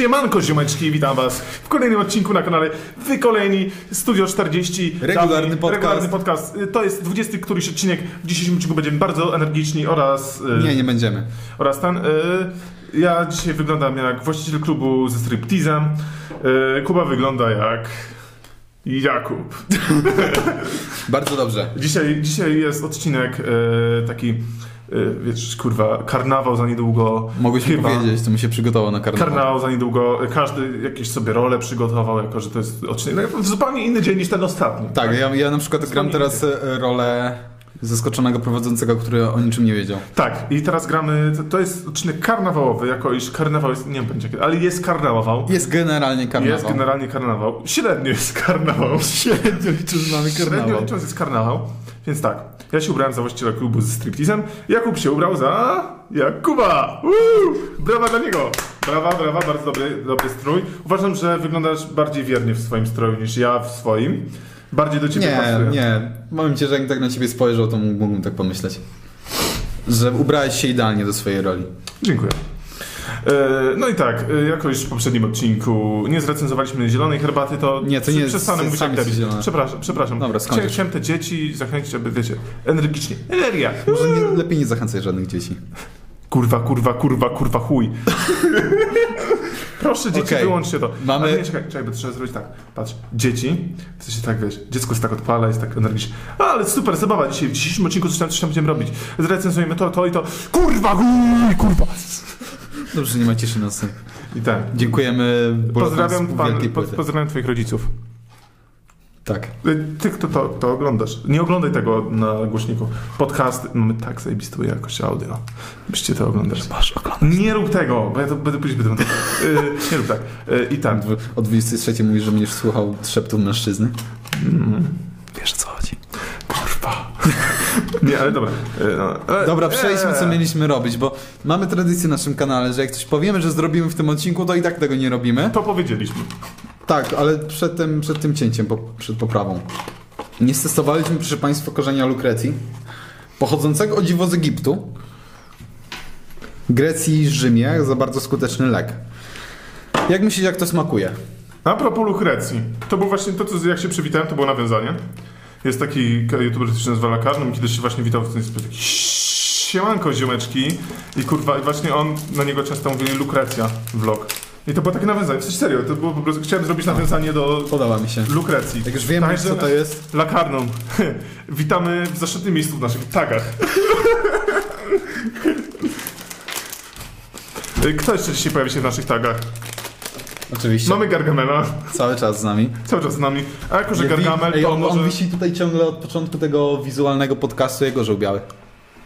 Siemanko ziomeczki, witam was w kolejnym odcinku na kanale Wykoleni Studio 40 Regularny Dawniej- podcast. Regularny podcast. Y, To jest 20 któryś odcinek. W dzisiejszym odcinku będziemy bardzo energiczni oraz... y, Nie, nie będziemy. Oraz ten... y, Ja dzisiaj wyglądam jak właściciel klubu ze striptizem. Y, Kuba wygląda jak... Jakub. Bardzo dobrze. Dzisiaj, dzisiaj jest odcinek y, taki... y, Wiesz, kurwa, karnawał za niedługo. Mogłeś mi Chyba. powiedzieć, to mi się przygotowało na karnawał. Karnawał za niedługo, każdy jakieś sobie rolę przygotował, jako że to jest odcinek, no, zupełnie inny dzień niż ten ostatni. Tak, ja, ja na przykład gram teraz e, rolę zaskoczonego prowadzącego, który o niczym nie wiedział. Tak, i teraz gramy, to, to jest odcinek karnawałowy, jako iż karnawał jest, nie wiem będzie kiedy, ale jest karnawał. Jest generalnie karnawał. Jest generalnie karnawał. Średnio jest karnawał. Średnio że mamy Średnio karnawał. licząc jest karnawał. Więc tak, ja się ubrałem za właściciela klubu ze striptizem, Jakub się ubrał za Jakuba! Woo! Brawa dla niego! Brawa, brawa, bardzo dobry, dobry strój. Uważam, że wyglądasz bardziej wiernie w swoim stroju niż ja w swoim. Bardziej do ciebie Nie, pasuje. nie. Powiem ci, że jak tak na ciebie spojrzał, to mógłbym tak pomyśleć. Że ubrałeś się idealnie do swojej roli. Dziękuję. E, No i tak, e, jako już w poprzednim odcinku nie zrecenzowaliśmy zielonej herbaty, to Nie, to nie jest- przestanę mówić jak debil. Przepraszam, przepraszam. Dobra, chciałem, te dzieci zachęcić, aby wiecie, energicznie. Energia! Może nie, lepiej nie zachęcaj żadnych dzieci. Kurwa, kurwa, kurwa, kurwa, chuj. Proszę dzieci, Okej. wyłączcie to. Mamy- Ale nie, czekaj, czekaj, bo trzeba zrobić tak. Patrz, dzieci, w sensie tak, wiesz, dziecko się tak odpala, jest tak energicznie. A, ale super, zabawa dzisiaj, w dzisiejszym odcinku coś tam, coś tam będziemy robić. Zrecenzujemy to, to i to. Kurwa, chuj, kurwa. Dobrze, nie ma ciszy na scenie. I tak. Dziękujemy. Pozdrawiam, pan, po, pozdrawiam twoich rodziców. Tak. Y, Ty, kto to, to oglądasz, nie oglądaj tego na głośniku. Podcast, mamy tak zajebistą jakość audio. Byście to oglądać. Masz oglądać. Nie rób tego, bo ja to będę później będę... Yy, nie rób tak. Yy, I tak. O 23 mówisz, że będziesz słuchał szeptów mężczyzny. Mm, Wiesz o co chodzi. kurwa. Nie, ale dobra. Yy, no, ale- Dobra, przejdźmy co mieliśmy robić, bo mamy tradycję na naszym kanale, że jak coś powiemy, że zrobimy w tym odcinku, to i tak tego nie robimy. To powiedzieliśmy. Tak, ale przed tym, przed tym cięciem, po, przed poprawą. Nie stosowaliśmy, proszę Państwa, korzenia lukrecji, pochodzącego o dziwo z Egiptu, Grecji i Rzymie, za bardzo skuteczny lek. Jak myślicie, jak to smakuje? A propos lukrecji. To był właśnie to, co jak się przywitałem, to było nawiązanie. Jest taki youtuber, który się nazywa Lakarnym, kiedyś się właśnie witał w ten sposób taki siemanko ziomeczki i kurwa, i właśnie on, na niego często mówili Lukrecja vlog. I to było takie nawiązanie, w sensie serio, to było po prostu, chciałem zrobić nawiązanie do Podoba mi się. Lukrecji. Jak już wiemy, Także co to jest, Lakarną. Witamy w zaszczytnym miejscu w naszych tagach. Kto jeszcze dzisiaj pojawi się w naszych tagach? Oczywiście, Mamy Gargamela, cały czas z nami. cały czas z nami. A jako, że Ja Gargamel to on, może... on wisi tutaj ciągle od początku tego wizualnego podcastu jego żół biały.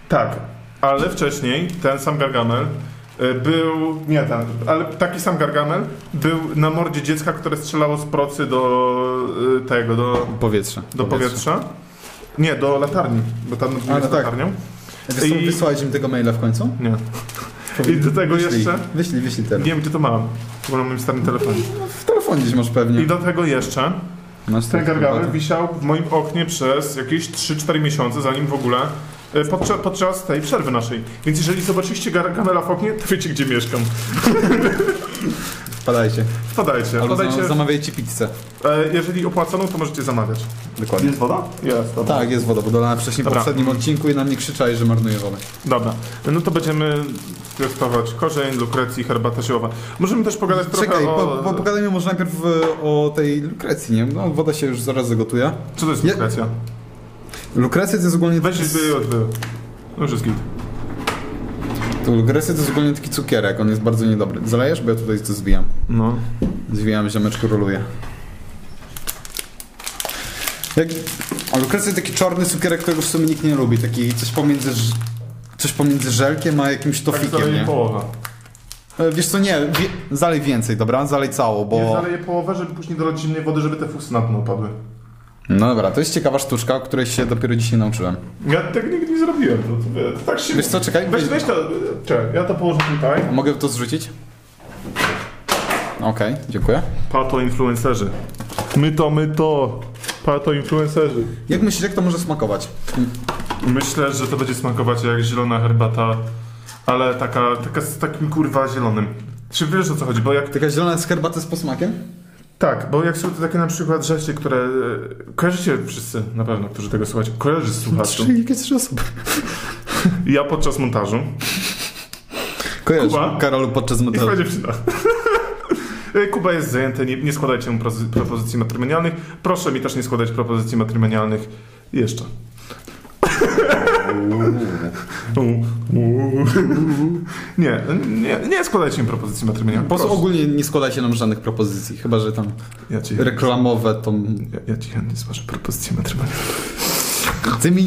Tak, ale wcześniej ten sam Gargamel y, był, nie ten, ale taki sam Gargamel był na mordzie dziecka, które strzelało z procy do y, tego, do, Powietrze. do powietrza. Nie, do latarni, bo tam A, no z tak. latarnią. Wysłałeś im tego maila w końcu? Nie. I do tego Wyślij. jeszcze, Wyślij, wyślij teraz. wiem gdzie to mam, bo na moim starym telefonie. W telefonie gdzieś masz pewnie. I do tego jeszcze Masz ten Gargamel wisiał w moim oknie przez jakieś 3-4 miesiące, zanim w ogóle y, podczas, podczas tej przerwy naszej. Więc jeżeli zobaczyliście Gargamela w oknie, to wiecie gdzie mieszkam. Wpadajcie. Wpadajcie, Albo wpadajcie. zam- zamawiajcie pizzę. E, jeżeli opłaconą, to możecie zamawiać. Dokładnie. woda? Jest, dobra. Tak, jest woda, bo dodana wcześniej w poprzednim odcinku i na mnie krzyczałeś, że marnuje wodę. Dobra, no to będziemy testować korzeń, lukrecji, herbata ziołowa. Możemy też pogadać trochę Czekaj, o... po, po, pogadajmy może najpierw e, o tej lukrecji, nie? No, woda się już zaraz zagotuje. Co to jest Ja- lukrecja? Lukrecja to jest ogólnie... Weź zbył, odbył. No już jest git. To lukrecja to jest ogólnie taki cukierek, on jest bardzo niedobry. Zalejesz? Bo ja tutaj to zwijam. No. Zwijam, ziomeczku roluje. Jak... A lukrecja to taki czarny cukierek, którego w sumie nikt nie lubi. Taki coś pomiędzy... Coś pomiędzy żelkiem a jakimś Tak tofikiem, zaleję nie? połowę. E, Wiesz co, nie, wie, zalej więcej, dobra? Zalej całą, bo... Nie zaleję połowę, żeby później dolać zimnej wody, żeby te fusy na dno padły. No dobra, to jest ciekawa sztuczka, o której się dopiero dzisiaj nauczyłem. Ja tego nigdy nie zrobiłem. To, to, to tak się... Wiesz co, czekaj, Weź, weź- to... Czekaj, ja to położę tutaj. Mogę to zrzucić? Okej, dziękuję. Pato influencerzy. My to, my to. Pato influencerzy. Jak myślisz, jak to może smakować? Myślę, że to będzie smakować jak zielona herbata, ale taka, taka z takim kurwa zielonym. Czy wiesz o co chodzi? Bo jak Taka zielona z herbaty z posmakiem? Tak, bo jak są to takie na przykład rzeczy, które e, kojarzycie wszyscy na pewno, którzy tego słuchacie, kojarzysz słuchaczy. Trzy, jakie trzy osoby. Ja podczas montażu Kojarzysz, Kuba? Karolu podczas i montażu. twoja dziewczyna. Kuba jest zajęty, nie, nie składajcie mu propozycji matrymonialnych. Proszę mi też nie składać propozycji matrymonialnych jeszcze. Nie, nie, nie składajcie mi propozycji Po matrymonialnych. prostu proszę. ogólnie nie składajcie nam żadnych propozycji, chyba że tam Ja reklamowe to... ja, ja ci chętnie złożę propozycję matrymonialną. Ty mi...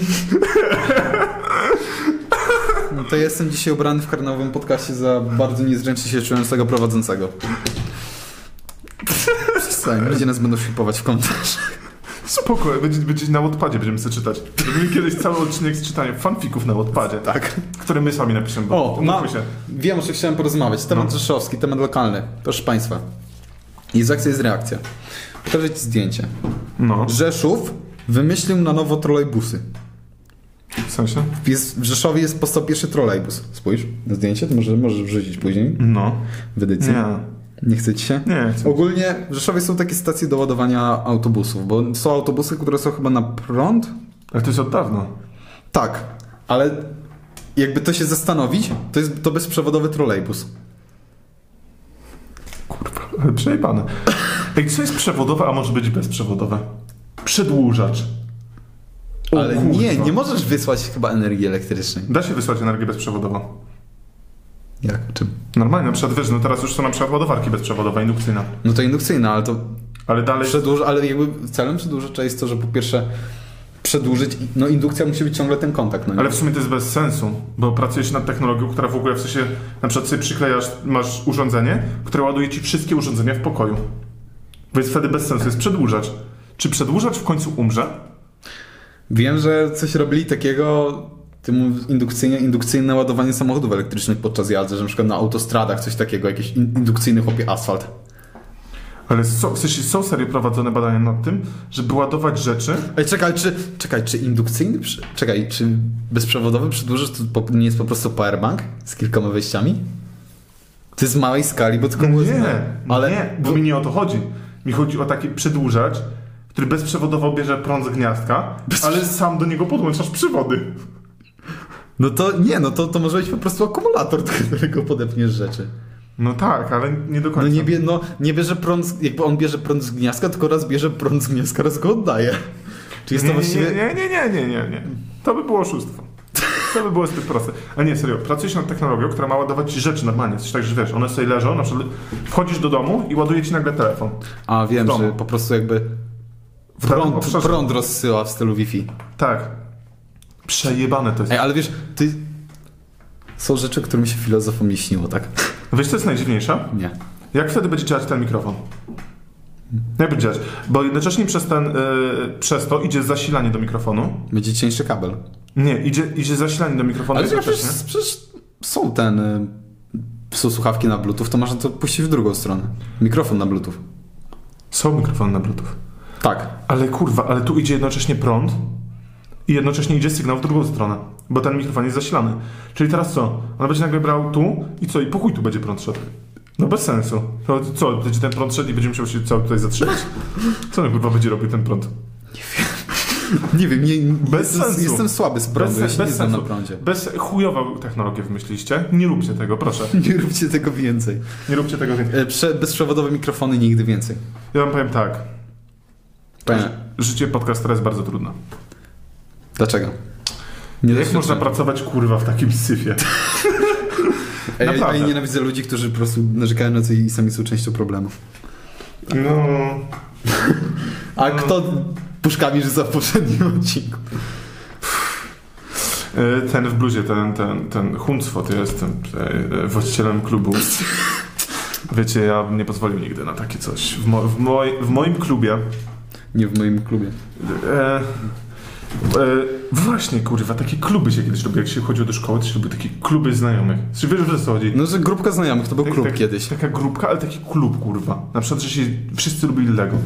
No to jestem dzisiaj ubrany w karnowym podcaście za bardzo niezręcznie się czującego prowadzącego. Przestań, ludzie nas będą flipować w komentarzach. Spoko, będzie, będzie na Wattpadzie będziemy sobie czytać. Zrobimy kiedyś cały odcinek z czytaniem fanfików na Wattpadzie, Tak. które my sami napiszemy. O, mówmy się. Wiem, o czym chciałem porozmawiać. Temat No. rzeszowski, temat lokalny. Proszę Państwa. Jest akcja, jest reakcja. Pokażę Ci zdjęcie. No, Rzeszów wymyślił na nowo trolejbusy. w sensie? Jest, w Rzeszowie jest powstał pierwszy trolejbus. Spójrz na zdjęcie, to może, możesz wrzucić później No. w edycji. Nie. Nie chce Ci się? Nie, chcę. Ogólnie w Rzeszowie są takie stacje do ładowania autobusów, bo są autobusy, które są chyba na prąd. Ale to jest od dawna. Tak, ale jakby to się zastanowić, to jest to bezprzewodowy trolejbus. Kurwa, przejebane. Ej, co jest przewodowe, a może być bezprzewodowe? Przedłużacz. O Ale kurwa. nie, nie możesz wysłać chyba energii elektrycznej. Da się wysłać energię bezprzewodową. Jak? Czym? Normalnie, na przykład wiesz, no teraz już są na przykład ładowarki bezprzewodowe, indukcyjne. No to indukcyjna, ale to Ale dalej... przedłuż, ale jakby celem przedłużacza jest to, że po pierwsze przedłużyć, no indukcja musi być ciągle ten kontakt, no? Ale w sumie to jest bez sensu, bo pracujesz nad technologią, która w ogóle w sensie, na przykład sobie przyklejasz, masz urządzenie, które ładuje ci wszystkie urządzenia w pokoju. Więc wtedy bez sensu jest przedłużacz. Czy przedłużacz w końcu umrze? Wiem, że coś robili takiego tym indukcyjne, indukcyjne ładowanie samochodów elektrycznych podczas jazdy, że na przykład na autostradach coś takiego, jakiś in, indukcyjny chłopie asfalt. Ale są, w sensie są serio prowadzone badania nad tym, żeby ładować rzeczy. Ej, czekaj, czy, czekaj, czy indukcyjny, przy- czekaj, czy bezprzewodowy przedłużacz to nie jest po prostu powerbank z kilkoma wejściami? To jest w małej skali, bo tylko Nie, ale nie, bo mi nie o to chodzi. Mi chodzi o taki przedłużacz, który bezprzewodowo bierze prąd z gniazdka, ale sam do niego podłączasz przywody. No to nie, no to, to może być po prostu akumulator, do którego podepniesz rzeczy. No tak, ale nie do No końca. nie, bie, no nie bierze prąd, jakby on bierze prąd z gniazdka, tylko raz bierze prąd z gniazdka, raz go oddaje. Czy jest to nie, właściwie... nie, nie, nie, nie, nie, nie. To by było oszustwo. To by było zbyt proste. A nie, serio, pracujesz nad technologią, która ma ładować ci rzeczy normalnie. Coś tak, że wiesz, one sobie leżą, na przykład wchodzisz do domu i ładuje ci nagle telefon. A wiem, że po prostu jakby prąd, prąd rozsyła w stylu Wi-Fi. Tak. Przejebane to jest. Ej, ale wiesz, ty... Są rzeczy, którym się filozofom nie śniło, tak? Wiesz, co jest najdziwniejsze? Nie. Jak wtedy będzie działać ten mikrofon? Jak będzie działać? Bo jednocześnie przez, ten, yy, przez to idzie zasilanie do mikrofonu. Będzie cieńszy kabel. Nie, idzie, idzie zasilanie do mikrofonu Ale przecież, przecież są ten... y, Są słuchawki na bluetooth, to można to puścić w drugą stronę. Mikrofon na bluetooth. Są mikrofony na bluetooth. Tak. Ale kurwa, ale tu idzie jednocześnie prąd i jednocześnie idzie sygnał w drugą stronę, bo ten mikrofon jest zasilany. Czyli teraz co? On będzie nagle brał tu i co? I po chuj tu będzie prąd szedł. No bez sensu. No co, będzie ten prąd szedł i będzie musiał się cały tutaj zatrzymać? Co on kurwa będzie robił ten prąd? Nie wiem, nie, Bez jestem, sensu. jestem słaby z prądu, Bez, ja się bez nie znam na prądzie. Bez chujową technologię wymyśliście. Nie róbcie tego, proszę. Nie róbcie tego więcej. Nie róbcie tego więcej. E, Prze bezprzewodowe mikrofony nigdy więcej. Ja wam powiem tak. Powiem, Życie podcastera jest bardzo trudne. Dlaczego? Nie Jak można pracować kurwa w takim syfie? Ej, a ja nienawidzę ludzi, którzy po prostu narzekają na coś i sami są częścią problemów. No... A No. kto puszkami rzuca w poprzednim odcinku? E, Ten w bluzie, ten, ten, ten Huncwot jest tym e, właścicielem klubu. Wiecie, ja bym nie pozwolił nigdy na takie coś. W, mo, w, moj, w moim klubie. Nie w moim klubie. E, właśnie, kurwa, takie kluby się kiedyś robiło. Jak się chodziło do szkoły, to się robiły takie kluby znajomych. Czy wiesz, że co chodzi? No, że grupka znajomych, to był Tak- klub tak- kiedyś. Taka grupka, ale taki klub, kurwa. Na przykład, że się wszyscy lubili Lego.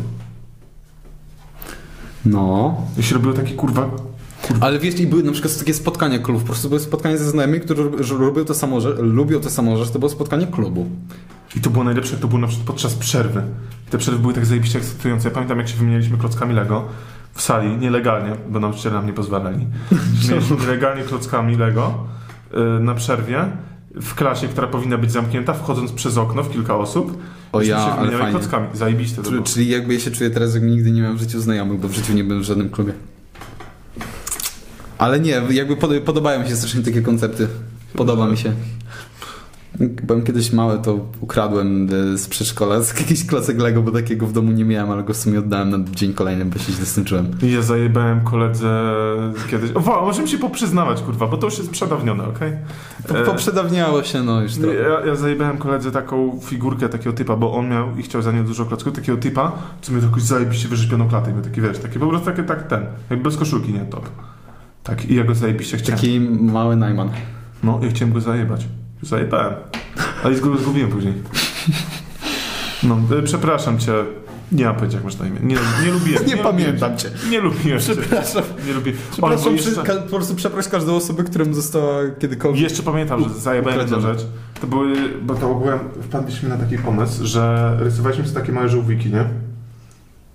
No. I się robiło takie, kurwa, Ale wiesz, i były na przykład takie spotkania klubów. Po prostu były spotkania ze znajomymi, którzy lubią to samo, że lubią to samo, że to było spotkanie klubu. I to było najlepsze, jak to było na przykład podczas przerwy. Te przerwy były tak zajebiście ekscytujące. Ja pamiętam, jak się wymienialiśmy klockami Lego w sali, nielegalnie, bo nauczyciele nam nie pozwalali. Mieliśmy nielegalnie klockami Lego y, na przerwie w klasie, która powinna być zamknięta, wchodząc przez okno w kilka osób. O ja, się ale fajnie. klockami. Zajebiste to Czyli, czyli jakby ja się czuję teraz, jakby nigdy nie miałem w życiu znajomych, bo w życiu nie byłem w żadnym klubie. Ale nie, jakby pod, podobają mi się strasznie takie koncepty. Podoba mi się. Byłem kiedyś mały, to ukradłem e, z przedszkola z jakiś klocek Lego, bo takiego w domu nie miałem, ale go w sumie oddałem na dzień kolejny, bo się źle Ja zajebałem koledze kiedyś. O, możemy się poprzyznawać, kurwa, bo to już jest przedawnione, okej? Po, E, poprzedawniało się, no już trochę. Ja, ja zajebałem koledze taką figurkę takiego typa, bo on miał i chciał za nią dużo klocków, takiego typa, co miał jakąś zajebiście wyrzepioną klatę i miał taki, wiesz, taki po prostu taki, tak ten, jak bez koszulki, nie, top. Tak, i ja go zajebiście chciałem. Taki mały Najman. No, ja chciałem go zajebać. Zajebałem. Ale zgubiłem później. No, e, przepraszam cię. Nie mam pojęcia, jak masz na imię. Nie, nie lubiłem. Nie lubiłem pamiętam cię. cię. Nie lubiłem cię. Przepraszam. Nie lubię. Przepraszam, jeszcze, po prostu przeproś każdą osobę, którym została kiedykolwiek. jeszcze pamiętam, że zajebałem jedną rzecz. To były, bo to ogółem wpadliśmy na taki pomysł, że rysowaliśmy sobie takie małe żółwiki, nie?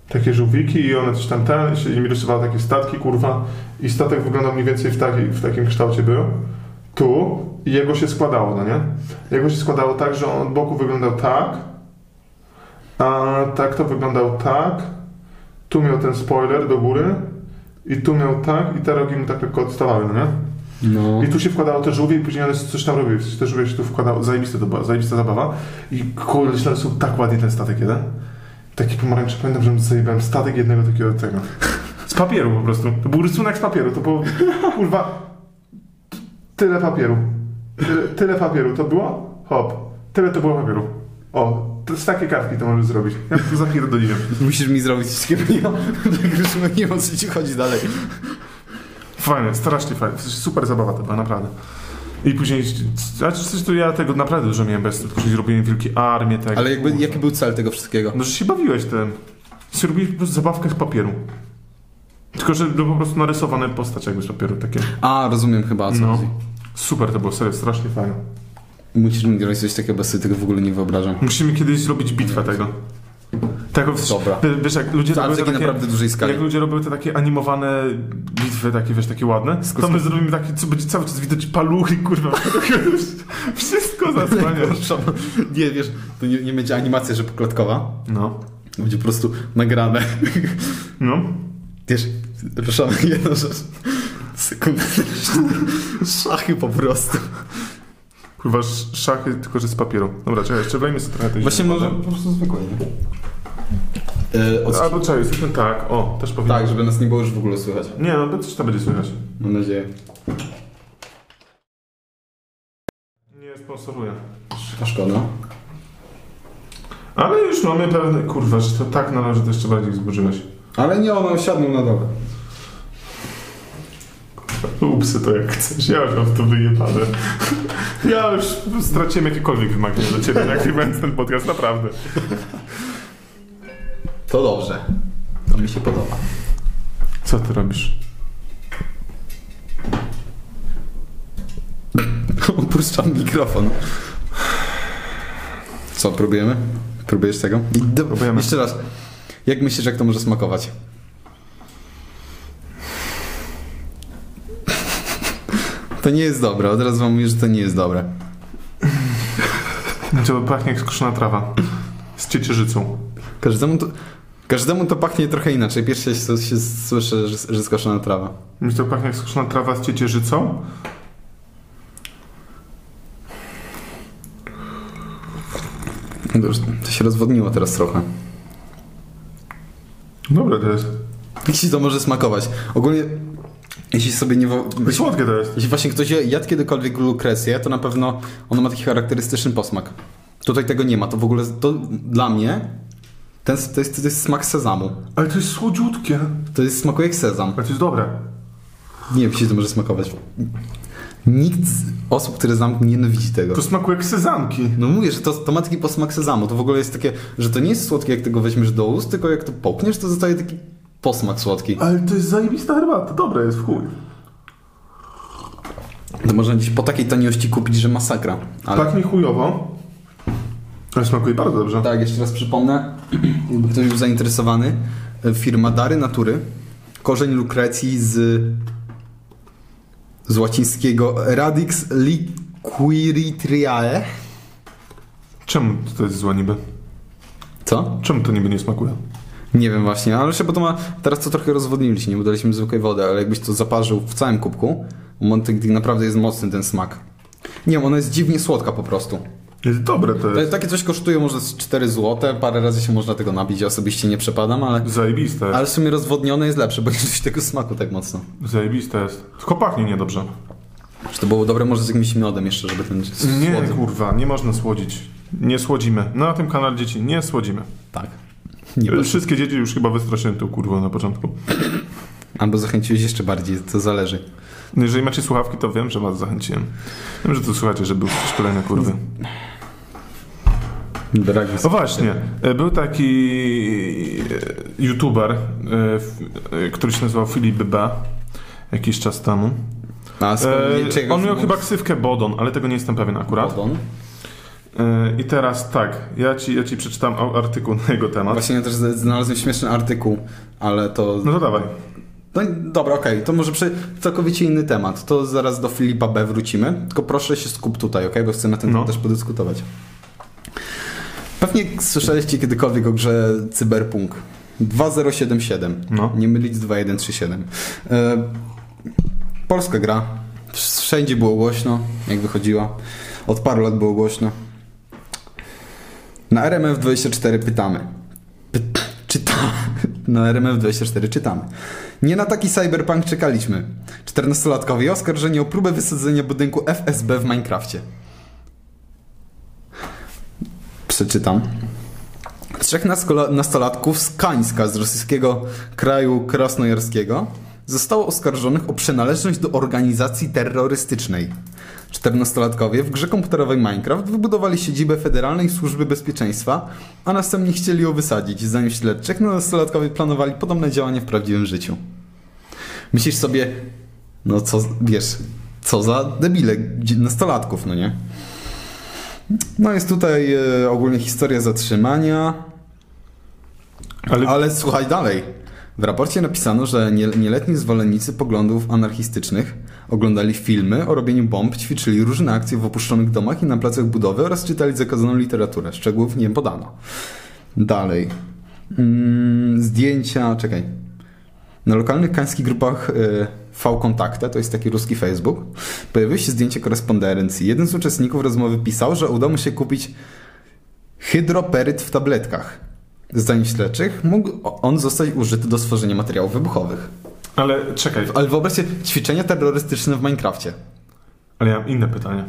Takie żółwiki i one coś tam ten, i mi rysowały takie statki, kurwa. I statek wyglądał mniej więcej w, taki, w takim kształcie był. Tu i jego się składało, no nie? Jego się składało tak, że on od boku wyglądał tak, a tak to wyglądał tak. Tu miał ten spoiler do góry i tu miał tak i te rogi mu tak lekko odstawały, no nie? No. I tu się wkładało te żółwie i później one coś tam robiły. Te żółwie się tu wkładało. Zajebiste to była, zajebista zabawa. I kurde, są tak ładnie ten statek jeden. Taki pomarańczy, pamiętam, że zajebałem statek jednego takiego tego. Z papieru po prostu. To był rysunek z papieru. To było, kurwa, tyle papieru. Tyle, tyle papieru to było? Hop. Tyle to było papieru. O, to z takie kartki to możesz zrobić. Ja to zapierdoliłem. Musisz mi zrobić coś takiego. Tak już nie wiem o co ci chodzi dalej. Fajne, strasznie fajne. Super zabawa to była, naprawdę. I później, a coś to ja tego naprawdę dużo miałem bez tylko że robiłem wielkie armie, tak. Ale jakby, jaki był cel tego wszystkiego? No, że się bawiłeś tym. Że robiłeś po prostu zabawkę z papieru. Tylko, że po prostu narysowane postać jakby z papieru, takie. A, rozumiem chyba o co No. Super to było, serio, strasznie fajne. Musisz mi zrobić coś takiego, bo sobie tego w ogóle nie wyobrażam. Musimy kiedyś zrobić bitwę tego. Tego, Dobra. Wiesz, jak ludzie robią te takie, naprawdę dużej skali. jak ludzie robią te takie animowane bitwy, takie wiesz, takie ładne, to my zrobimy takie, co będzie cały czas widać paluchy, kurwa, wszystko zasłania. Nie, wiesz, to nie, nie będzie animacja, że poklatkowa. No, Będzie po prostu nagrane. no. Wiesz, ruszamy jedną rzecz. Sekundę. Szachy po prostu. Kurwa, sz- szachy, tylko że z papieru. Dobra, czekaj, jeszcze wlejmy sobie trochę tej Właśnie może po prostu zwykłe, nie? E, od... Albo czekaj, jesteśmy tak, o, też powinno. Tak, żeby nas nie było już w ogóle słychać. Nie, no to coś tam będzie słychać. Mam nadzieję. Nie sponsoruję. A szkoda. Ale już mamy pewne, kurwa, że to tak należy, to jeszcze bardziej wzburzyłeś. Ale nie, one osiadną na dole. Upsy to jak chcesz, ja już mam w to wyjebane. Ja już straciłem jakiekolwiek wymagania do ciebie, nagrywając ten podcast, naprawdę. To dobrze. To mi się podoba. Co ty robisz? Opuszczam mikrofon. Co, próbujemy? Próbujesz tego? Próbujemy. Jeszcze raz. Jak myślisz, jak to może smakować? To nie jest dobre. Od razu wam mówię, że to nie jest dobre. To pachnie jak skoszona trawa. Z ciecierzycą. Każdemu to, każdemu to pachnie trochę inaczej. Pierwsze się, się słyszę, że, że skoszona trawa. Mi to pachnie jak skoszona trawa z ciecierzycą. No to się rozwodniło teraz trochę. Dobre to jest. Jak ci to może smakować? Ogólnie, jeśli sobie nie... Słodkie to jest. Jeśli właśnie ktoś jadł kiedykolwiek lukrecję, to na pewno ono ma taki charakterystyczny posmak. Tutaj tego nie ma. To w ogóle, to dla mnie, ten, to, jest, to jest smak sezamu. Ale to jest słodziutkie. To jest smakuje jak sezam. Ale to jest dobre. Nie wiem, jeśli to może smakować. Nikt z osób, które znam, nie nienawidzi tego. To smakuje jak sezamki. No mówię, że to, to ma taki posmak sezamu. To w ogóle jest takie, że to nie jest słodkie, jak tego weźmiesz do ust, tylko jak to połkniesz, to zostaje taki posmak słodki. Ale to jest zajebista herbata. Dobre jest w chuj. To można gdzieś po takiej taniości kupić, że masakra. Ale Pachnie chujowo. Ale smakuje bardzo dobrze. Tak, jeszcze raz przypomnę, jakby ktoś był zainteresowany, firma Dary Natury, korzeń lukrecji z, z łacińskiego Radix liquiritriae. Czemu to jest zła niby? Co? Czemu to niby nie smakuje? Nie wiem właśnie, ale bo to ma, teraz to trochę rozwodniliśmy, nie bo daliśmy zwykłej wody, ale jakbyś to zaparzył w całym kubku, Monty naprawdę jest mocny ten smak. Nie wiem, ona jest dziwnie słodka po prostu. Jest dobre to jest. takie coś kosztuje może z 4 zł, parę razy się można tego napić, ja osobiście nie przepadam, ale, Zajebiste jest. ale w sumie rozwodnione jest lepsze, bo nie czuć tego smaku tak mocno. Zajebiste jest. Tylko pachnie niedobrze. Czy to było dobre może z jakimś miodem jeszcze, żeby ten Nie, kurwa, nie można słodzić. Nie słodzimy. Na tym kanale dzieci nie słodzimy. Tak. Nie. Wszystkie dzieci już chyba wystraszyłem tą kurwą na początku. Albo zachęciłeś jeszcze bardziej, to zależy. No Jeżeli macie słuchawki, to wiem, że was zachęciłem. Wiem, że to słuchacie, że był kolejne kurwy. Brak O właśnie, był taki e, youtuber, e, e, który się nazywał Filip B. Jakiś czas temu. A E, on miał chyba ksywkę Bodon, ale tego nie jestem pewien akurat. Bodon. I teraz tak, ja ci, ja ci przeczytam artykuł na jego temat. Właśnie ja też znalazłem śmieszny artykuł, ale to... No to dawaj. No, dobra, okej, to może przy... całkowicie inny temat. To zaraz do Filipa B wrócimy. Tylko proszę się skup tutaj, okej? Bo chcę na ten No. temat też podyskutować. Pewnie słyszeliście kiedykolwiek o grze Cyberpunk 2077. No. Nie mylić z 2137. E, polska gra. Wszędzie było głośno, jak wychodziła. Od paru lat było głośno. Na RMF24 pytamy. Py czyta na RMF24 czytamy. Nie na taki cyberpunk czekaliśmy. 14-latkowie oskarżeni o próbę wysadzenia budynku FSB w Minecrafcie. Przeczytam. Trzech nastolatków z Kańska, z rosyjskiego kraju krasnojarskiego, zostało oskarżonych o przynależność do organizacji terrorystycznej. 14-latkowie w grze komputerowej Minecraft wybudowali siedzibę Federalnej Służby Bezpieczeństwa, a następnie chcieli ją wysadzić. Zdaniem śledczych, nastolatkowie planowali podobne działania w prawdziwym życiu. Myślisz sobie, no co, wiesz, co za debile nastolatków, no nie? No jest tutaj e, ogólnie historia zatrzymania, Ale, ale słuchaj dalej. W raporcie napisano, że nie, nieletni zwolennicy poglądów anarchistycznych oglądali filmy o robieniu bomb, ćwiczyli różne akcje w opuszczonych domach i na placach budowy oraz czytali zakazaną literaturę. Szczegółów nie podano. Dalej. Mm, zdjęcia, czekaj. Na lokalnych kańskich grupach y, V-Kontakte, to jest taki ruski Facebook, pojawiły się zdjęcia korespondencji. Jeden z uczestników rozmowy pisał, że udało mu się kupić hydroperyt w tabletkach. Zdaniem śledczych mógł on zostać użyty do stworzenia materiałów wybuchowych. ale czekaj, Ale wyobraźcie, ćwiczenia terrorystyczne w Minecrafcie. ale ja mam inne pytanie.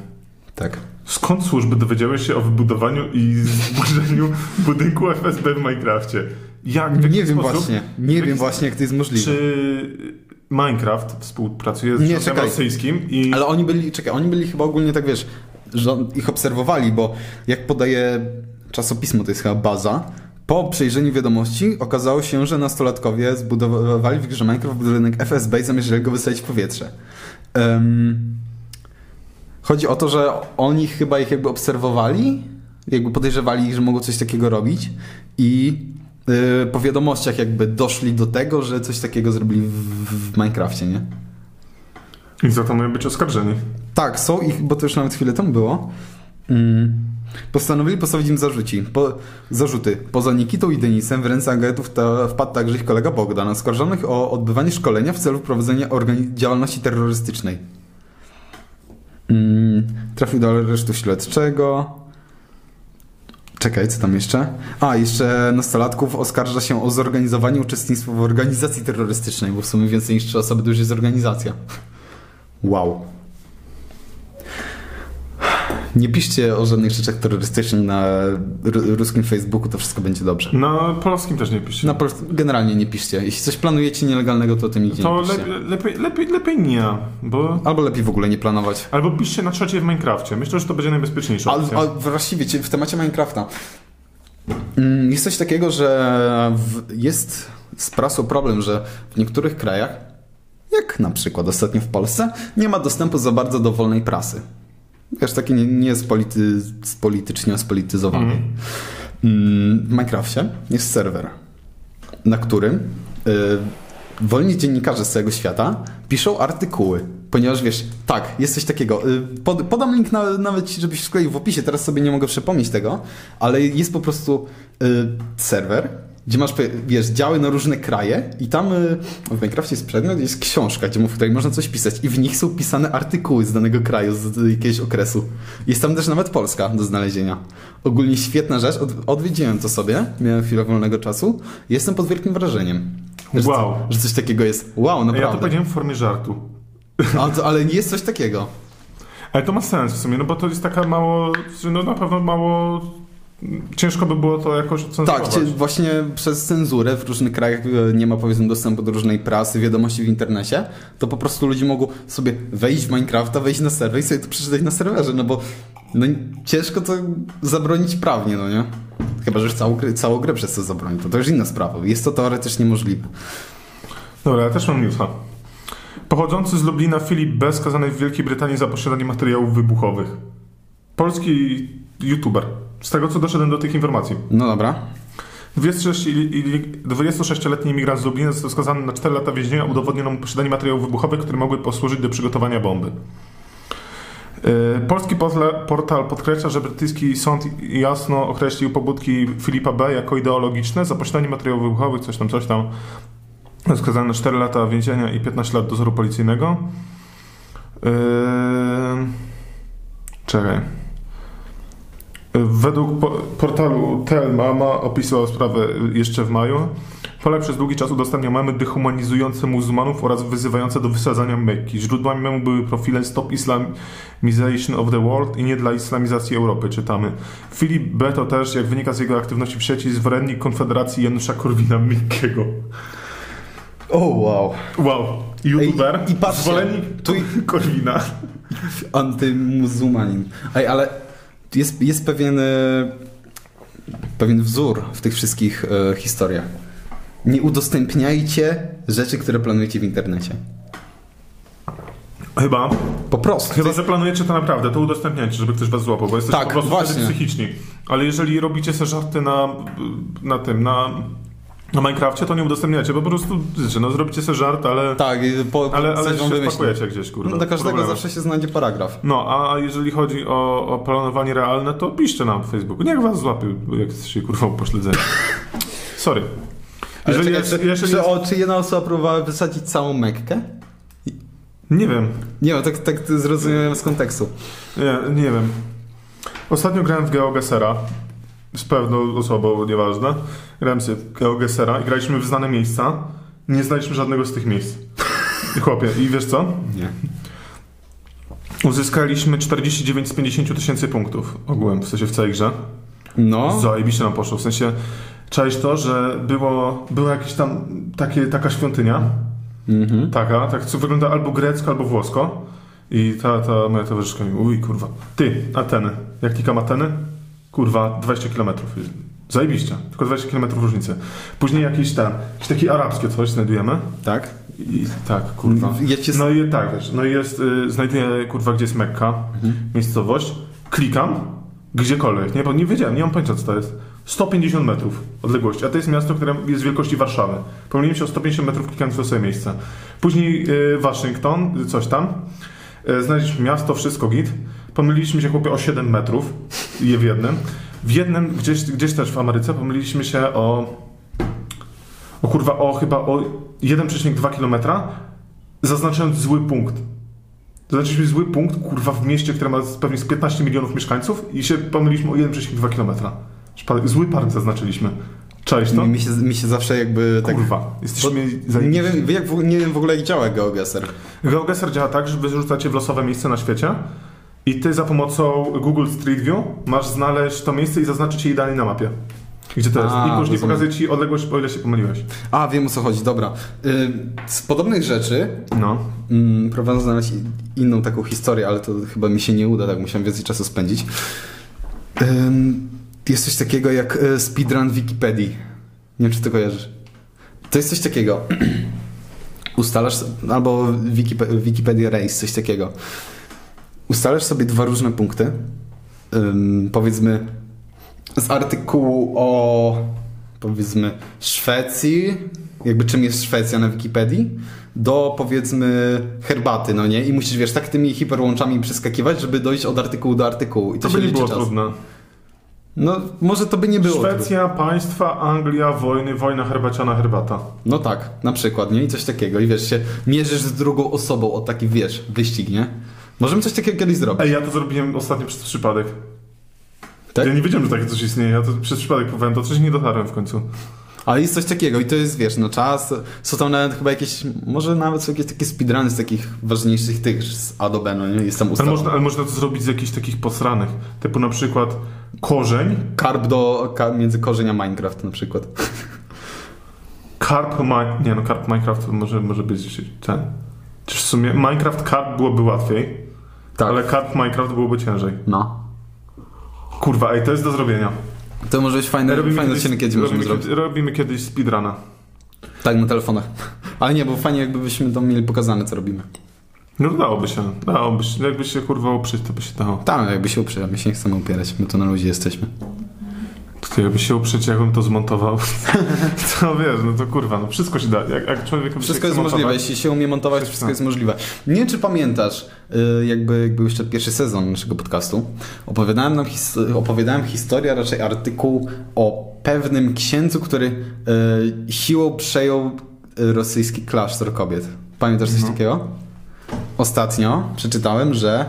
Tak. Skąd służby dowiedziały się o wybudowaniu i zburzeniu budynku FSB w Minecrafcie? Jak? W Nie wiem sposób? właśnie. Nie wiem właśnie, jak to jest możliwe. Czy Minecraft współpracuje z rządem rosyjskim i... Ale oni byli, czekaj, oni byli chyba ogólnie tak, wiesz, ich obserwowali, bo jak podaje czasopismo, to jest chyba baza, po przejrzeniu wiadomości okazało się, że nastolatkowie zbudowali w grze Minecraft budynek FSB i zamierzali go wysadzić w powietrze. Em, chodzi o to, że oni chyba ich jakby obserwowali, jakby podejrzewali że mogą coś takiego robić i po wiadomościach jakby doszli do tego, że coś takiego zrobili w, w Minecrafcie, nie? I za to mają być oskarżeni. Tak, są ich, bo to już nawet chwilę temu było. Mm. Postanowili postawić im zarzuci, po, zarzuty. Poza Nikitą i Denisem w ręce agentów ta, wpadł także ich kolega Bogdan, oskarżonych o odbywanie szkolenia w celu prowadzenia działalności terrorystycznej. Mm. Trafił do aresztu śledczego. Czekaj, co tam jeszcze? A, jeszcze nastolatków oskarża się o zorganizowanie uczestnictwa w organizacji terrorystycznej, bo w sumie więcej niż trzy osoby to już jest organizacja. Wow. Nie piszcie o żadnych rzeczach terrorystycznych na ru- ruskim Facebooku, to wszystko będzie dobrze. Na polskim też nie piszcie. Na pol- generalnie nie piszcie. Jeśli coś planujecie nielegalnego, to o tym nigdzie to nie piszcie. lepiej, lepiej, lepiej, lepiej nie, bo... Albo lepiej w ogóle nie planować. Albo piszcie na czacie w Minecrafcie. Myślę, że to będzie opcja. ale właściwie ci- w temacie Minecrafta mm, jest coś takiego, że jest z prasą problem, że w niektórych krajach, jak na przykład ostatnio w Polsce, nie ma dostępu za bardzo do wolnej prasy. Wiesz, taki nie, nie politycznie spolityzowany. Mhm. Mm, W Minecrafcie jest serwer, na którym y, wolni dziennikarze z całego świata piszą artykuły. Ponieważ wiesz, tak, jest coś takiego. Y, Pod, podam link na, nawet, żebyś wkleił w opisie, teraz sobie nie mogę przypomnieć tego, ale jest po prostu y, serwer, gdzie masz, wiesz, działy na różne kraje i tam y, w Minecrafcie jest przedmiot, jest książka, gdzie, w której można coś pisać i w nich są pisane artykuły z danego kraju, z, jakiegoś okresu. Jest tam też nawet Polska do znalezienia. Ogólnie świetna rzecz, Od, odwiedziłem to sobie, miałem chwilę wolnego czasu jestem pod wielkim wrażeniem. Że, Wow. Że coś takiego jest. Wow, Ja to naprawdę. powiedziałem w formie żartu. To, ale jest coś takiego. Ale to ma sens w sumie, no bo to jest taka mało, że no na pewno mało... Ciężko by było to jakoś Tak, ocenzurować. cie- właśnie przez cenzurę w różnych krajach e, nie ma powiedzmy dostępu do różnej prasy, wiadomości w internecie, to po prostu ludzie mogą sobie wejść w Minecrafta, wejść na serwer i sobie to przeczytać na serwerze, no bo no, ciężko to zabronić prawnie, no nie? Chyba, że już całą, grę- całą grę przez to zabroni, to to już inna sprawa. Jest to teoretycznie możliwe. Dobra, ja też mam newsa. Pochodzący z Lublina Filip B. skazany w Wielkiej Brytanii za posiadanie materiałów wybuchowych. Polski youtuber. Z tego co doszedłem do tych informacji. No dobra. 26 i- i- 26-letni imigrant z Lublina został skazany na 4 lata więzienia. Udowodniono mu posiadanie materiałów wybuchowych, które mogły posłużyć do przygotowania bomby. Yy, Polski portal- podkreśla, że brytyjski sąd jasno określił pobudki Filipa B. jako ideologiczne za posiadanie materiałów wybuchowych, coś tam, coś tam. Skazany na 4 lata więzienia i 15 lat dozoru policyjnego. Yy... Czekaj. Według po- portalu Telma ma opisywał sprawę jeszcze w maju. Polak przez długi czas udostępniał memy dehumanizujące muzułmanów oraz wyzywające do wysadzania Mekki. Źródłami memu były profile Stop Islamization of the World i nie dla islamizacji Europy, czytamy. Filip B. to też, jak wynika z jego aktywności w sieci, zwolennik Konfederacji Janusza Korwina-Mikkego. O wow. Wow. YouTuber, Ej, i patrzcie, zwolennik tu- Korwina. Antymuzułmanin. Ej, ale jest, jest pewien, e, pewien wzór w tych wszystkich e, historiach. Nie udostępniajcie rzeczy, które planujecie w internecie. Chyba. Po prostu. Chyba, że planujecie to naprawdę, to udostępniajcie, żeby ktoś was złapał, bo jesteście Tak, po prostu psychiczni. Ale jeżeli robicie sobie żarty na, na tym, na, na Minecrafcie, to nie udostępniacie, bo po prostu, no zrobicie sobie żart, ale, Tak, po, ale, ale się wymyślę. wpakujecie gdzieś, kurde. No, do każdego Problemy. zawsze się znajdzie paragraf. No, a jeżeli chodzi o, o planowanie realne, to piszcie nam w Facebooku. Niech was złapie, jak jesteście kurwa upośledzeni. Sorry. Jeżeli czekaj, jest, czy, jeżeli czy, jest, o, czy jedna osoba próbowała wysadzić całą Mekkę? Nie wiem. Nie wiem, tak, tak zrozumiałem z kontekstu. Nie, nie wiem. Ostatnio grałem w GeoGesera z pewną osobą, nieważne. Grałem sobie GeoGesera i graliśmy w znane miejsca. Nie znaliśmy żadnego z tych miejsc. I Chłopie, i wiesz co? Nie. Uzyskaliśmy 49 z 50 tysięcy punktów ogółem, w sensie w całej grze. No, Zajebiście nam poszło. W sensie, czaisz to, że było, była jakaś tam takie, taka świątynia, mhm. taka, tak co wygląda albo grecko, albo włosko. I ta, ta moja towarzyszka mi, uj kurwa, ty, Ateny, jak klikam Ateny? Kurwa, 20 km. Zajebiście, tylko 20 km różnicy. Później jakiś ten, jakieś takie arabskie coś znajdujemy. tak. I tak, kurwa. Ja cię... No i tak, wiesz, no i jest, y, znajduję, kurwa, gdzie jest Mekka, Mhm. miejscowość, klikam, gdziekolwiek, nie, bo nie wiedziałem, nie mam pojęcia, co to jest. 150 metrów odległości, a to jest miasto, które jest wielkości Warszawy. Pomyliłem się o 150 metrów klikając w sobie miejsce. Później y, Waszyngton, coś tam. Y, znaleźliśmy miasto, wszystko git. Pomyliliśmy się, chłopie, o 7 metrów, je w jednym. W jednym, gdzieś, gdzieś też w Ameryce, pomyliliśmy się o o kurwa, o chyba o 1,2 km, zaznaczając zły punkt. Zaznaczyliśmy zły punkt, kurwa, w mieście, które ma pewnie z 15 milionów mieszkańców i się pomyliliśmy o 1,2 km. Zły park zaznaczyliśmy. Cześć, to? Mi, się, mi się zawsze jakby tak... Kurwa, jesteśmy Nie wiem, jak, w- nie wiem w ogóle jak działa GeoGuessr. GeoGuessr działa tak, że wyrzucacie w losowe miejsce na świecie i ty za pomocą Google Street View masz znaleźć to miejsce i zaznaczyć je idealnie na mapie. Gdzie to jest? A, I później rozumiem. pokazuje ci odległość, o ile się pomyliłeś. A, wiem o co chodzi, dobra. Y, z podobnych rzeczy No. mm, próbowałem znaleźć inną taką historię, ale to chyba mi się nie uda, tak musiałem więcej czasu spędzić. Jest coś takiego jak y, speedrun Wikipedii. Nie wiem, czy to kojarzysz. To jest coś takiego. Ustalasz, albo Wikipe- Wikipedia Race, coś takiego. Ustalasz sobie dwa różne punkty. Ym, powiedzmy z artykułu o powiedzmy Szwecji, jakby czym jest Szwecja na Wikipedii, do powiedzmy herbaty, no nie? I musisz, wiesz, tak tymi hiperłączami przeskakiwać, żeby dojść od artykułu do artykułu. I to, To się by nie liczy było czas. trudne. No, może to by nie było. trudne. Szwecja, państwa, Anglia, wojny, wojna herbaciana, herbata. No tak, na przykład, nie? I coś takiego. I wiesz, się mierzysz z drugą osobą o taki, wiesz, wyścig, nie? Możemy coś takiego kiedyś zrobić. Ej, ja to zrobiłem ostatnio przez przypadek. Tak? Ja nie wiedziałem, że takie coś istnieje. Ja to przez przypadek próbowałem, to coś nie dotarłem w końcu. Ale jest coś takiego i to jest, wiesz, no czas, są tam nawet chyba jakieś, może nawet są jakieś takie speedruny z takich ważniejszych tych z A do B, no nie? Jest tam Ale można, ale można to zrobić z jakichś takich posranych. Typu na przykład korzeń, Karp do, ka, między korzeń a Minecraft na przykład. carp, mi, nie no, carp Minecraft to może, może być ten. Czyż w sumie Minecraft carp byłoby łatwiej, Tak. ale carp Minecraft byłoby ciężej. No. Kurwa, ej, to jest do zrobienia. To może być fajny, fajny kiedyś- odcinek, kiedy robimy, zrobić. robimy kiedyś speedruna. Tak, na telefonach. Ale nie, bo fajnie jakbyśmy tam mieli pokazane, co robimy. No dałoby się, dałoby się. Jakby się kurwa uprzeć, to by się dało. Tam, jakby się uprzeć, my się nie chcemy upierać, my to na ludzie jesteśmy. To jakby się uprzeć, jakbym to zmontował, to wiesz, no to kurwa, no wszystko się da. Jak, jak człowiek Wszystko jest możliwe, jeśli się umie montować, wszystko tam. jest możliwe. Nie wiem, czy pamiętasz, y, jakby, jak był jeszcze pierwszy sezon naszego podcastu, opowiadałem, nam his- opowiadałem historię, raczej artykuł o pewnym księdzu, który y, siłą przejął y, rosyjski klasztor kobiet. Pamiętasz coś No. takiego? Ostatnio przeczytałem, że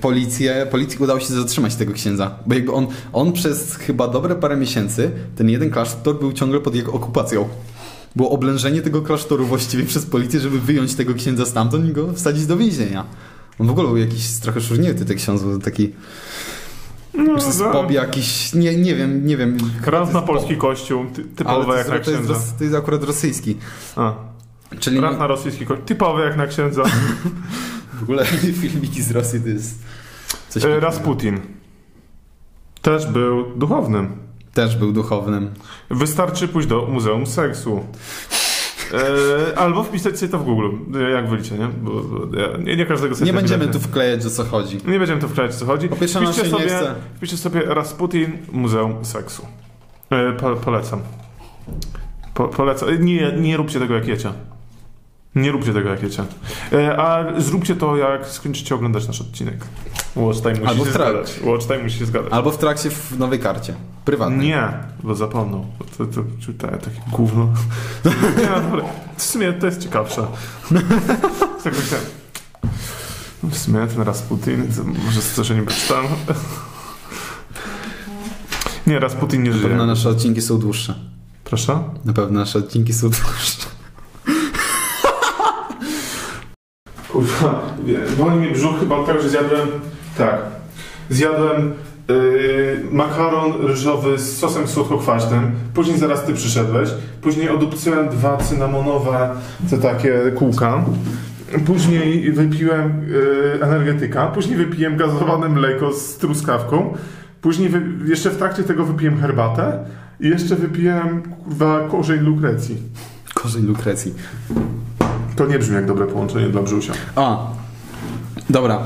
policję, policji udało się zatrzymać tego księdza, bo jakby on, on przez chyba dobre parę miesięcy, ten jeden klasztor był ciągle pod jego okupacją. Było oblężenie tego klasztoru właściwie przez policję, żeby wyjąć tego księdza stamtąd i go wsadzić do więzienia. On w ogóle był jakiś trochę szurnięty, ten ksiądz był taki... No, Czy z no. pop jakiś... Nie, nie wiem, nie wiem. Raz na polski kościół, ty, pop. Ale typowe to jak jest, na to, jest, księdza. to jest akurat rosyjski. A, Czyli raz na rosyjski kościół, typowe jak na księdza. w ogóle filmiki z Rosji to jest coś... E, Rasputin. Też był duchownym. Też był duchownym. Wystarczy pójść do Muzeum Seksu. E, albo wpisać sobie to w Google, e, jak wylicie, nie? Bo, bo ja, nie, nie każdego sobie Nie będziemy tu wklejać, o co chodzi. Nie będziemy tu wklejać, o co chodzi. Po pierwsze, Wpiszcie się nie sobie, chce. wpiszcie sobie Rasputin Muzeum Seksu. E, po, polecam. Po, polecam. Nie, nie róbcie tego jak jecie. Nie róbcie tego jak jecie. E, a zróbcie to jak skończycie oglądać nasz odcinek. Watch time musi Albo się zgadać. Watch time musi się zgadać. Albo w trakcie w nowej karcie. Prywatnej. Nie, bo zapomnął. To, to, to, to takie gówno. Nie, no, dobra. W sumie to jest ciekawsze. tak myślałem. No, W sumie ten Rasputin, może coś o nim przeczytałem. Nie, Rasputin nie Na pewno żyje. nasze odcinki są dłuższe. Proszę? Na pewno nasze odcinki są dłuższe. Kurwa, boli mnie brzuch chyba tak, że zjadłem, tak, zjadłem yy, makaron ryżowy z sosem słodko-kwaśnym, później zaraz ty przyszedłeś, później odupcyłem dwa cynamonowe, te takie kółka, później wypiłem yy, energetyka, później wypiłem gazowane mleko z truskawką, później wy, jeszcze w trakcie tego wypiłem herbatę. I jeszcze wypiłem, kurwa, korzeń lukrecji. Korzeń lukrecji. To nie brzmi jak dobre połączenie dla brzusia. A, dobra.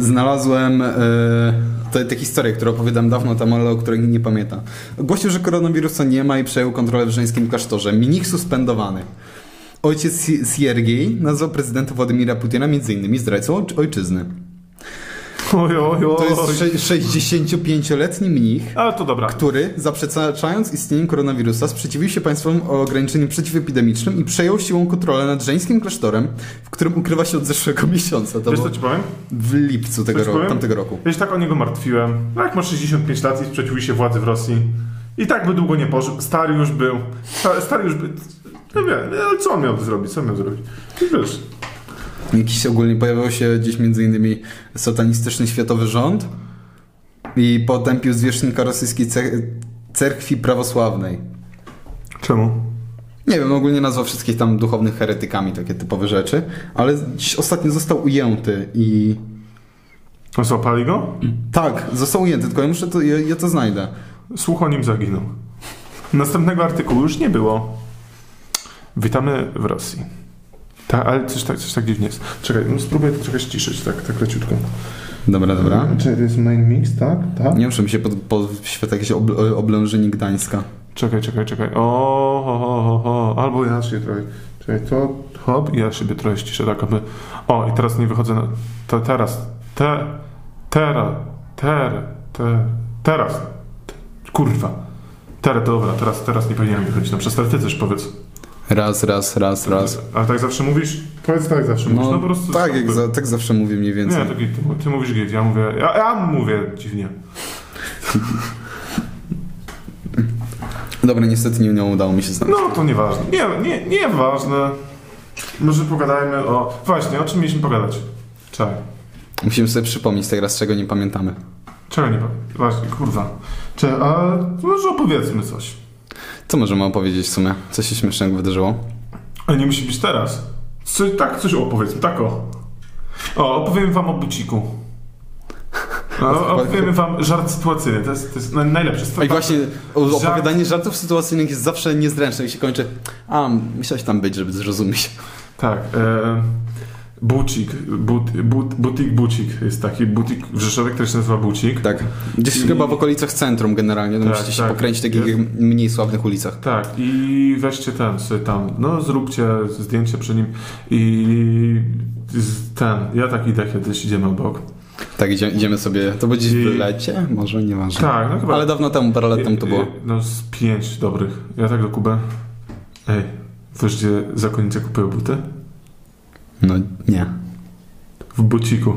Znalazłem te, te historie, które opowiadam dawno temu, ale o nikt nie pamięta. Ogłosił, że koronawirusa nie ma i przejął kontrolę w żeńskim klasztorze. Mnich suspendowany. Ojciec Si- Siergiej nazwał prezydenta Władimira Putina m.in. zdrajcą oj- ojczyzny. Oj, oj, oj. To jest sze- 65-letni mnich, Ale to dobra. który, zaprzeczając istnieniu koronawirusa, sprzeciwił się państwom o ograniczeniu przeciwepidemicznym i przejął siłą kontrolę nad żeńskim klasztorem, w którym ukrywa się od zeszłego miesiąca. To Wiesz co ci powiem? w lipcu tego roku, tamtego roku. Się tak o niego martwiłem. No jak ma 65 lat i sprzeciwił się władzy w Rosji. I tak by długo nie pożył. Stary już był. Stary, stary już był. No wiem, co on miał zrobić? Co on miał zrobić? Wiesz. Jakiś ogólnie pojawił się gdzieś między innymi satanistyczny światowy rząd i potępił zwierzchnika rosyjskiej ce- cerkwi prawosławnej. Czemu? Nie wiem, ogólnie nazwał wszystkich tam duchownych heretykami, takie typowe rzeczy, ale dziś ostatnio został ujęty i... Złapali go? Tak, został ujęty, tylko ja muszę to, ja, ja to znajdę. Słuch o nim zaginął. Następnego artykułu już nie było. Witamy w Rosji. Tak, ale coś tak, coś tak dziwnie jest. Czekaj, no spróbuję to trochę ściszyć, tak, tak leciutko. Dobra, dobra. Czekaj, to jest main mix, tak? Tak? Nie muszę mi się pod, podświetla jakieś ob, oblężenie Gdańska. Czekaj, czekaj, czekaj. O, ho, ho, ho, ho. Albo inaczej trochę. Czekaj, to hop i ja siebie trochę ściszę, tak aby... O, i teraz nie wychodzę na... To teraz. Te... Teraz. Ter... Te... Teraz. Te, kurwa. Teraz, dobra, teraz, teraz nie powinienem wychodzić na przestawę. Ty też powiedz. Raz, raz, raz, raz. Ale tak zawsze mówisz? Powiedz tak zawsze mówisz. No, po prostu... tak, jak za, tak zawsze mówię mniej więcej. Nie, tak, ty, ty mówisz git, ja mówię... Ja, ja mówię dziwnie. Dobra, niestety nie, nie udało mi się znaleźć. No to nieważne. Nie, nie, nieważne. Może pogadajmy o... Właśnie, o czym mieliśmy pogadać? Czekaj. Musimy sobie przypomnieć teraz, czego nie pamiętamy. Czego nie pamiętam? Właśnie, kurwa. Czekaj, a może opowiedzmy coś. Co możemy opowiedzieć w sumie? Co się śmiesznego wydarzyło? A nie musi być teraz. Co, tak, coś opowiedzmy, tak o. O, opowiem wam o buciku. O, opowiemy wam żart sytuacyjny, to jest, to jest naj- najlepsze. Oj, właśnie o- Żart- opowiadanie żartów sytuacyjnych jest zawsze niezręczne i się kończy a, musiałeś tam być, żeby zrozumieć. Tak. E, bucik, but, but, butik bucik jest taki butik w Rzeszowie, który się nazywa bucik. Tak. Gdzieś I- chyba w okolicach centrum generalnie, no Tak, musicie się tak. pokręcić w takich Jest. mniej sławnych ulicach. Tak, i weźcie ten sobie tam, no zróbcie zdjęcie przy nim i ten, ja tak idę kiedyś, idziemy obok. Tak, idzie, idziemy sobie, to będzie I- w lecie? Może, nieważne. Tak, no chyba. Ale dawno temu, parę lat temu to było. No z pięć dobrych. Ja tak do Kuby. Ej, wiesz gdzie zakonnice kupują buty? No nie. W buciku.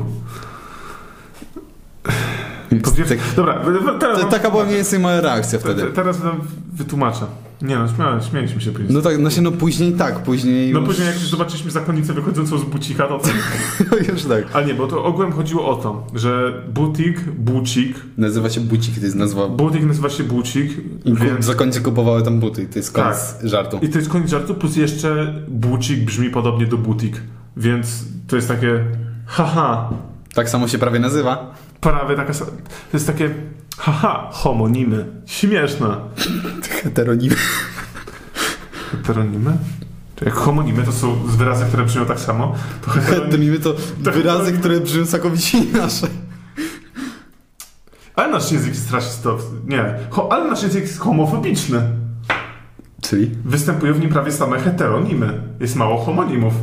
Po pierwsze, Tak, dobra, teraz to, taka była mniej więcej moja reakcja Te- wtedy. te- Teraz wam wytłumaczę. Nie no, śmiałem, śmialiśmy się później. No tak, no się no później tak, później No już... później jak już zobaczyliśmy zakonnicę wychodzącą z bucika, to... już tak. Ale nie, bo to ogółem chodziło o to, że butik, bucik, Nazywa się bucik, to jest nazwa... butik nazywa się bucik, I więc... Zakonnice kupowały tam buty, to jest koniec żartu. I to jest koniec żartu, plus jeszcze bucik brzmi podobnie do butik, więc to jest takie haha, Tak samo się prawie nazywa. prawie taka, to jest takie haha, homonimy, śmieszne. Heteronimy. Heteronimy? Jak homonimy to są wyrazy, które brzmią tak samo, to heteronimy... Heteronimy to wyrazy, które brzmią całkowicie inaczej. Ale nasz język jest rasistowski, nie, ho, ale nasz język jest homofobiczny. Czyli? Występują w nim prawie same heteronimy. Jest mało homonimów.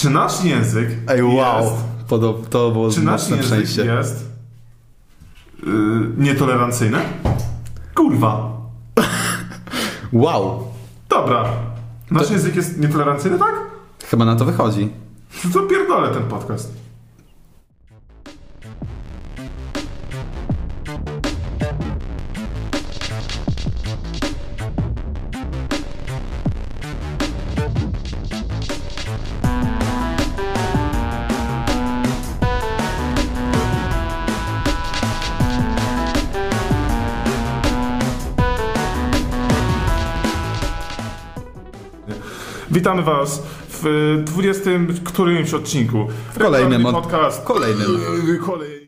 Czy nasz język Ej, wow. jest... Podob, to było Czy nasz język przejście. jest yy, nietolerancyjny? Kurwa. Wow. Dobra. Nasz To- język jest nietolerancyjny, tak? Chyba na to wychodzi. To pierdolę ten podcast. Witamy Was w y, 20 którymś odcinku. kolejnym Regularny od- podcast. kolejnym. Yy, Kolej.